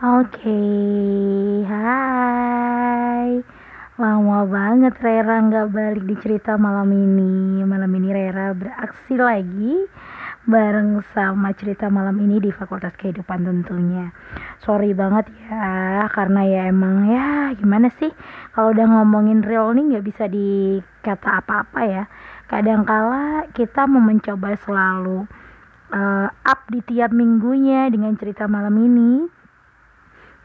Oke, hai. Lama banget Rera nggak balik di cerita malam ini. Malam ini Rera beraksi lagi bareng sama cerita malam ini di Fakultas Kehidupan tentunya. Sorry banget ya, karena ya emang ya gimana sih kalau udah ngomongin real nih nggak bisa dikata apa-apa ya. Kadangkala kita mau mencoba selalu uh, up di tiap minggunya dengan cerita malam ini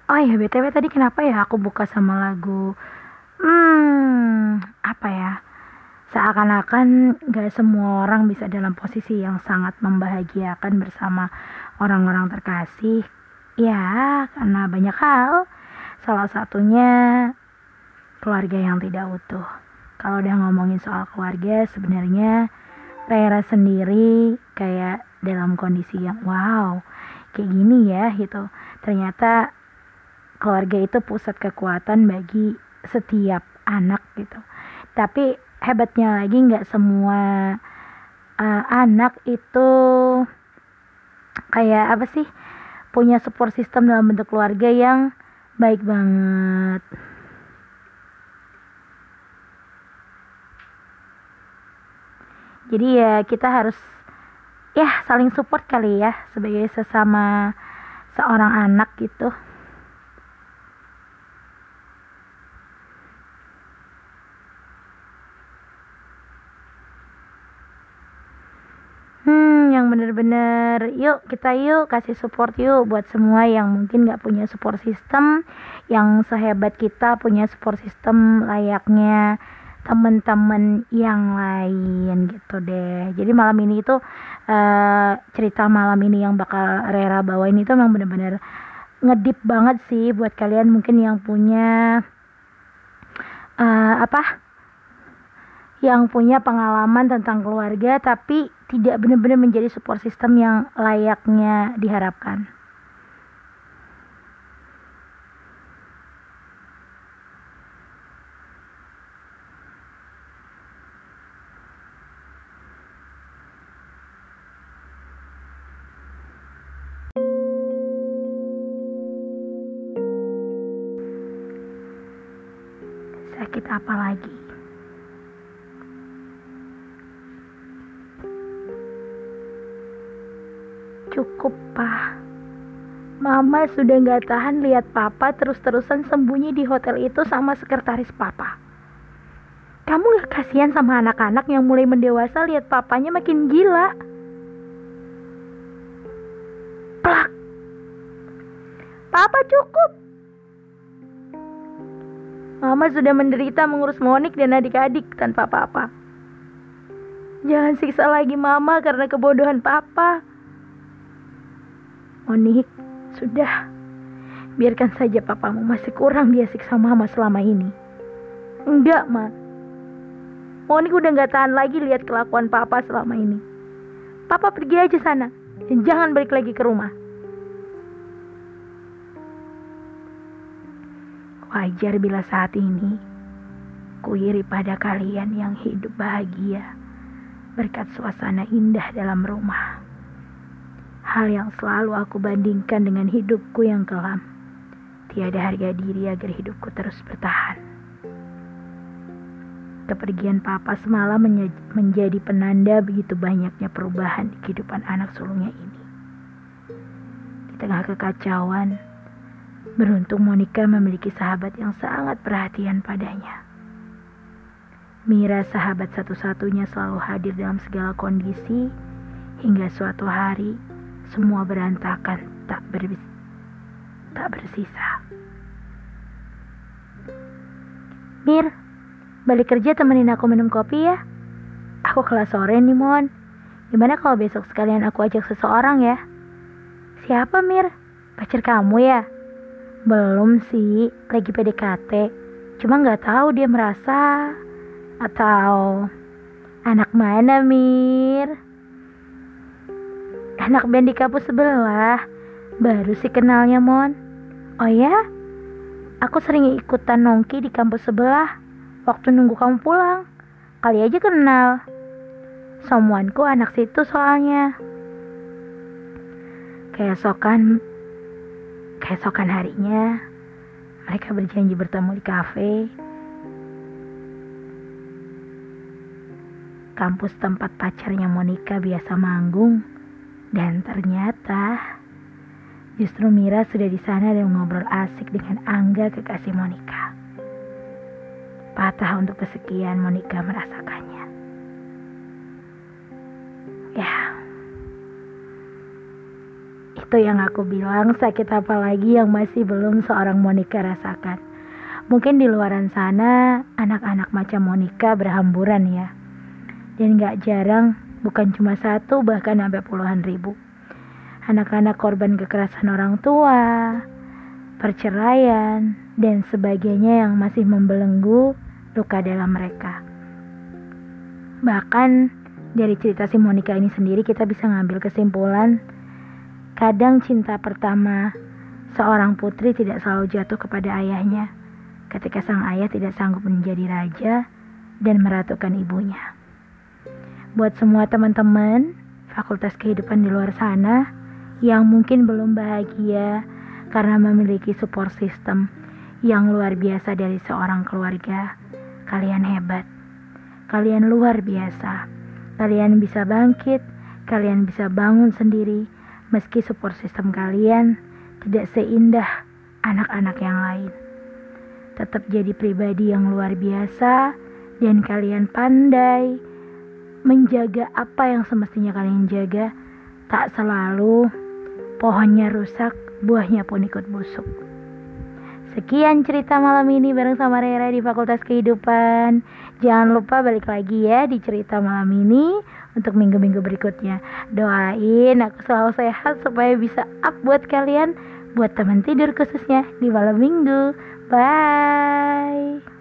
Oh ya BTW tadi kenapa ya aku buka sama lagu Hmm apa ya? Seakan-akan gak semua orang bisa dalam posisi yang sangat membahagiakan bersama orang-orang terkasih. Ya karena banyak hal. Salah satunya keluarga yang tidak utuh. Kalau udah ngomongin soal keluarga sebenarnya Rera sendiri kayak dalam kondisi yang wow kayak gini ya gitu. Ternyata keluarga itu pusat kekuatan bagi setiap anak gitu. Tapi hebatnya lagi nggak semua uh, anak itu kayak apa sih punya support system dalam bentuk keluarga yang baik banget. Jadi ya kita harus ya saling support kali ya sebagai sesama seorang anak gitu. Hmm, yang bener-bener. Yuk kita yuk kasih support yuk buat semua yang mungkin gak punya support system yang sehebat kita punya support system layaknya teman-teman yang lain gitu deh. Jadi malam ini itu uh, cerita malam ini yang bakal Rera bawain itu memang bener-bener ngedip banget sih buat kalian mungkin yang punya uh, apa? Yang punya pengalaman tentang keluarga tapi tidak benar-benar menjadi support system yang layaknya diharapkan. Sakit apa lagi? Cukup, Pak. Mama sudah gak tahan lihat Papa terus-terusan sembunyi di hotel itu sama sekretaris Papa. Kamu gak kasihan sama anak-anak yang mulai mendewasa lihat papanya makin gila? Plak. Papa cukup. Mama sudah menderita mengurus Monik dan adik-adik tanpa papa. Jangan siksa lagi mama karena kebodohan papa. Monik, sudah. Biarkan saja papamu masih kurang dia siksa mama selama ini. Enggak, Ma. Monik udah gak tahan lagi lihat kelakuan papa selama ini. Papa pergi aja sana. Dan jangan balik lagi ke rumah. Wajar bila saat ini kuiri pada kalian yang hidup bahagia berkat suasana indah dalam rumah hal yang selalu aku bandingkan dengan hidupku yang kelam. Tiada harga diri agar hidupku terus bertahan. Kepergian papa semalam menjadi penanda begitu banyaknya perubahan di kehidupan anak sulungnya ini. Di tengah kekacauan, beruntung Monica memiliki sahabat yang sangat perhatian padanya. Mira sahabat satu-satunya selalu hadir dalam segala kondisi hingga suatu hari semua berantakan, tak berbis tak bersisa. Mir, balik kerja temenin aku minum kopi ya. Aku kelas sore nih, Mon. Gimana kalau besok sekalian aku ajak seseorang ya? Siapa, Mir? Pacar kamu ya? Belum sih, lagi PDKT. Cuma nggak tahu dia merasa atau anak mana, Mir? Anak band di kampus sebelah. Baru sih kenalnya, Mon. Oh ya? Aku sering ikutan nongki di kampus sebelah. Waktu nunggu kamu pulang. Kali aja kenal. Someoneku anak situ soalnya. Keesokan Keesokan harinya, mereka berjanji bertemu di kafe. Kampus tempat pacarnya Monica biasa manggung. Dan ternyata justru Mira sudah di sana dan ngobrol asik dengan Angga kekasih Monica. Patah untuk kesekian Monica merasakannya. Ya, itu yang aku bilang sakit apa lagi yang masih belum seorang Monica rasakan. Mungkin di luaran sana anak-anak macam Monica berhamburan ya. Dan gak jarang bukan cuma satu bahkan sampai puluhan ribu. Anak-anak korban kekerasan orang tua, perceraian, dan sebagainya yang masih membelenggu luka dalam mereka. Bahkan dari cerita si Monica ini sendiri kita bisa ngambil kesimpulan kadang cinta pertama seorang putri tidak selalu jatuh kepada ayahnya ketika sang ayah tidak sanggup menjadi raja dan meratukan ibunya. Buat semua teman-teman fakultas kehidupan di luar sana yang mungkin belum bahagia karena memiliki support system yang luar biasa dari seorang keluarga Kalian hebat. Kalian luar biasa. Kalian bisa bangkit, kalian bisa bangun sendiri meski support system kalian tidak seindah anak-anak yang lain. Tetap jadi pribadi yang luar biasa dan kalian pandai menjaga apa yang semestinya kalian jaga. Tak selalu pohonnya rusak, buahnya pun ikut busuk. Sekian cerita malam ini bareng sama Rera di Fakultas Kehidupan. Jangan lupa balik lagi ya di cerita malam ini untuk minggu-minggu berikutnya. Doain aku selalu sehat supaya bisa up buat kalian, buat teman tidur khususnya di malam minggu. Bye.